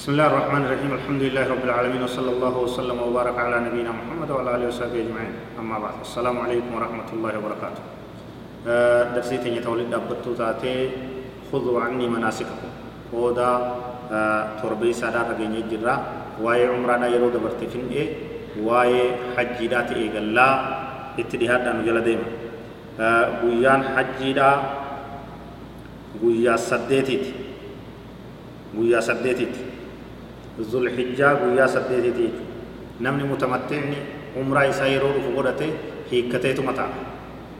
بسم الله الرحمن الرحيم الحمد لله رب العالمين وصلى الله وسلم وبارك على نبينا محمد وعلى اله وصحبه اجمعين اما بعد السلام عليكم ورحمه الله وبركاته آه، درسي تني تولد دبتو تاتي خذوا عني مناسككم ودا تربي سادا رغني جرا واي عمره دا يرو دبرتي فين اي واي حج دات اي غلا اتديهاد انو جلا ديما غويان حج دا غويا سديتيت غويا سديتيت ذو الحجة غويا سديتيت نمني متمتعني عمره إسا يرو رفو قدته هيكتيتو متى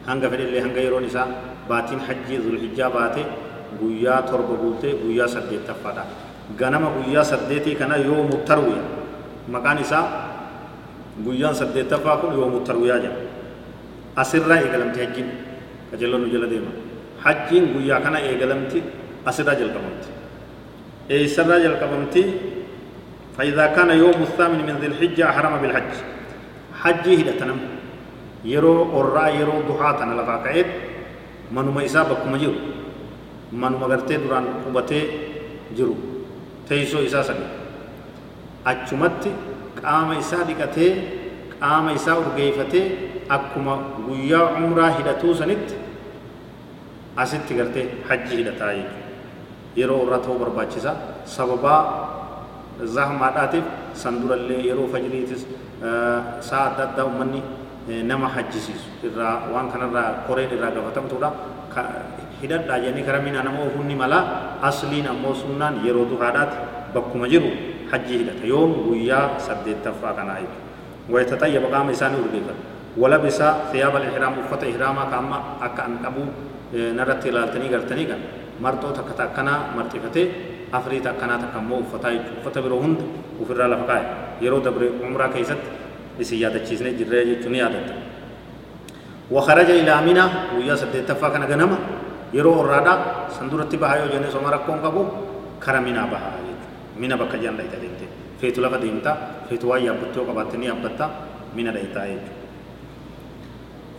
hanga fedhellee hanga yeroon isaa baatiin hajjii zulhijjaa baate guyyaa torba guutee guyyaa saddeettaffaadha ganama guyyaa saddeetii kana yoo muttarwiya maqaan isaa guyyaan saddeettaffaa kun yoo muttarwiyaa jedha asirraa eegalamti hajjiin qajeelloon nu jala deema hajjiin guyyaa kana eegalamti asirraa jalqabamti eessarraa jalqabamti فإذا كان يوم الثامن من ذي الحجة أحرم بالحج. حجي هدى تنم يرو أرى يرو ضحى تنا لفا كعيد. منما إسا بكما جرو منما غرتي دران قبتي جرو تيسو إسا سني أجمت قام إسا دكتي قام إسا أرغيفتي أكما غيا عمره هدتو سنت. أسيت غرتي حجي هدتا يرو أرى تو برباچسا سببا zahmaadhaatiif san durallee yeroo fajriitis saa adda addaa ummanni nama hajjisiisu irraa waan kanarraa koreen irraa gaafatamtuudha hidhadhaa jennee kara mina nama ofuunni mala asliin ammoo sunnaan yeroo duhaadhaati bakkuma jiru hajjii hidhata yoom guyyaa saddeettaffaa kanaa jechuudha waytatayyaba qaama isaanii urgeeffata walabisa thiyaaba al-ihraam uffata ihraamaa kaamma akka an dhabuu narratti ilaaltanii gartanii kan marxoo takka takkanaa marxifatee afrii takkanaa takka immoo uffataa jechuudha uffata biroo hunda ofirraa lafa kaa'e. Yeroo dabre umraa keessatti isin yaadachiisnee jirree jechuun ni yaadatta. وخرج إلى منى ويا سدت فاكنا غنما يرو أرادا سندورتي بها يو جنة سوما ركون كبو كرمنا بها منى بك جان لا يتدينت فيتو لفا ديمتا فيتو واي أبتو كباتني أبتا منى لا يتايج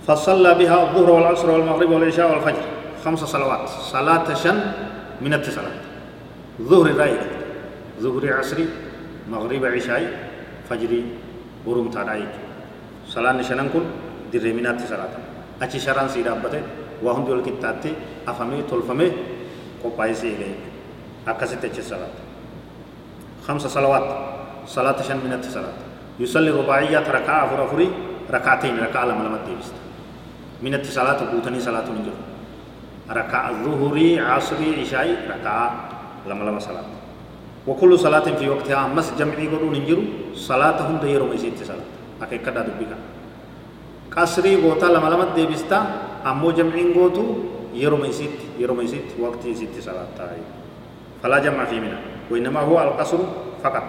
فصلى بها الظهر والعصر والمغرب والعشاء والفجر خمس صلوات صلاة شن من التصلاة ظهر رايق ظهر عصري مغرب عشاء فجري برم ترايق صلاة شنن كن درمينات صلاة. أشي شران سيدا بته وهم دول كتاتي أفهمي تلفمي قبائي سيغي أكاسي تجي صلاة. خمس صلوات. صلاة شن من التصلاة يصلي رباعيات ركعة أفر أفري ركعتين ركعة لما لما ديبست من التصلاة بوتني صلاة من جرم ركعة ظهري عصري عشاء ركعة لما لما صلاة وكل صلاة في وقتها مس جمعي قدون انجرو صلاة هم ديرو ميسيت صلاة أكي كدا دبكا قصري غوتا لما لما ديبستا أمو جمعين غوتو يرو ميسيت يرو ميسيت وقت يسيت صلاة تاي فلا جمع في منا وإنما هو القصر فقط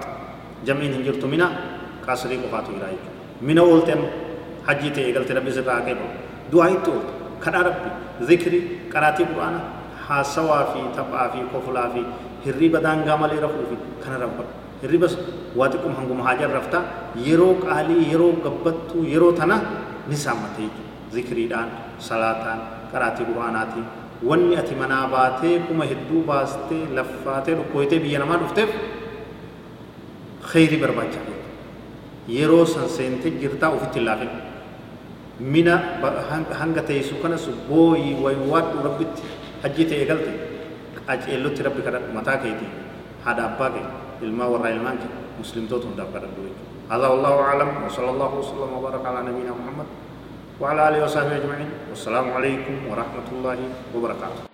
جمعين انجرتو منا قصري قفاتو إلهي منا قلتم حجيتي إقلت ربي سبا دعائي تولت كدا ربي ذكري قراتي قرآن حاسوا في تبع في كفلا في hirriba daangaa malee rafuu fi kana rafa hirribas waa xiqqum hanguma haajar rafta yeroo qaalii yeroo gabbattuu yeroo tana ni saammatee zikriidhaan salaataan qaraatii quraanaatiin wanni ati manaa baatee kuma hedduu baastee laffaatee dhukkooytee biyya namaa dhufteef kheyrii barbaacha yeroo san seentee jirtaa ofitti hin laafin mina hanga teessu kanas booyii waywaadhu rabbitti hajjii ta'e galte qaceellotti rabbi kadhadhu mataa keetii haadha abbaa kee ilmaa warraa ilmaan kee muslimtoota hundaaf kadhadhu jechuudha هذا والله أعلم وصلى الله وسلم وبارك على نبينا محمد وعلى آله وصحبه أجمعين والسلام عليكم ورحمة الله وبركاته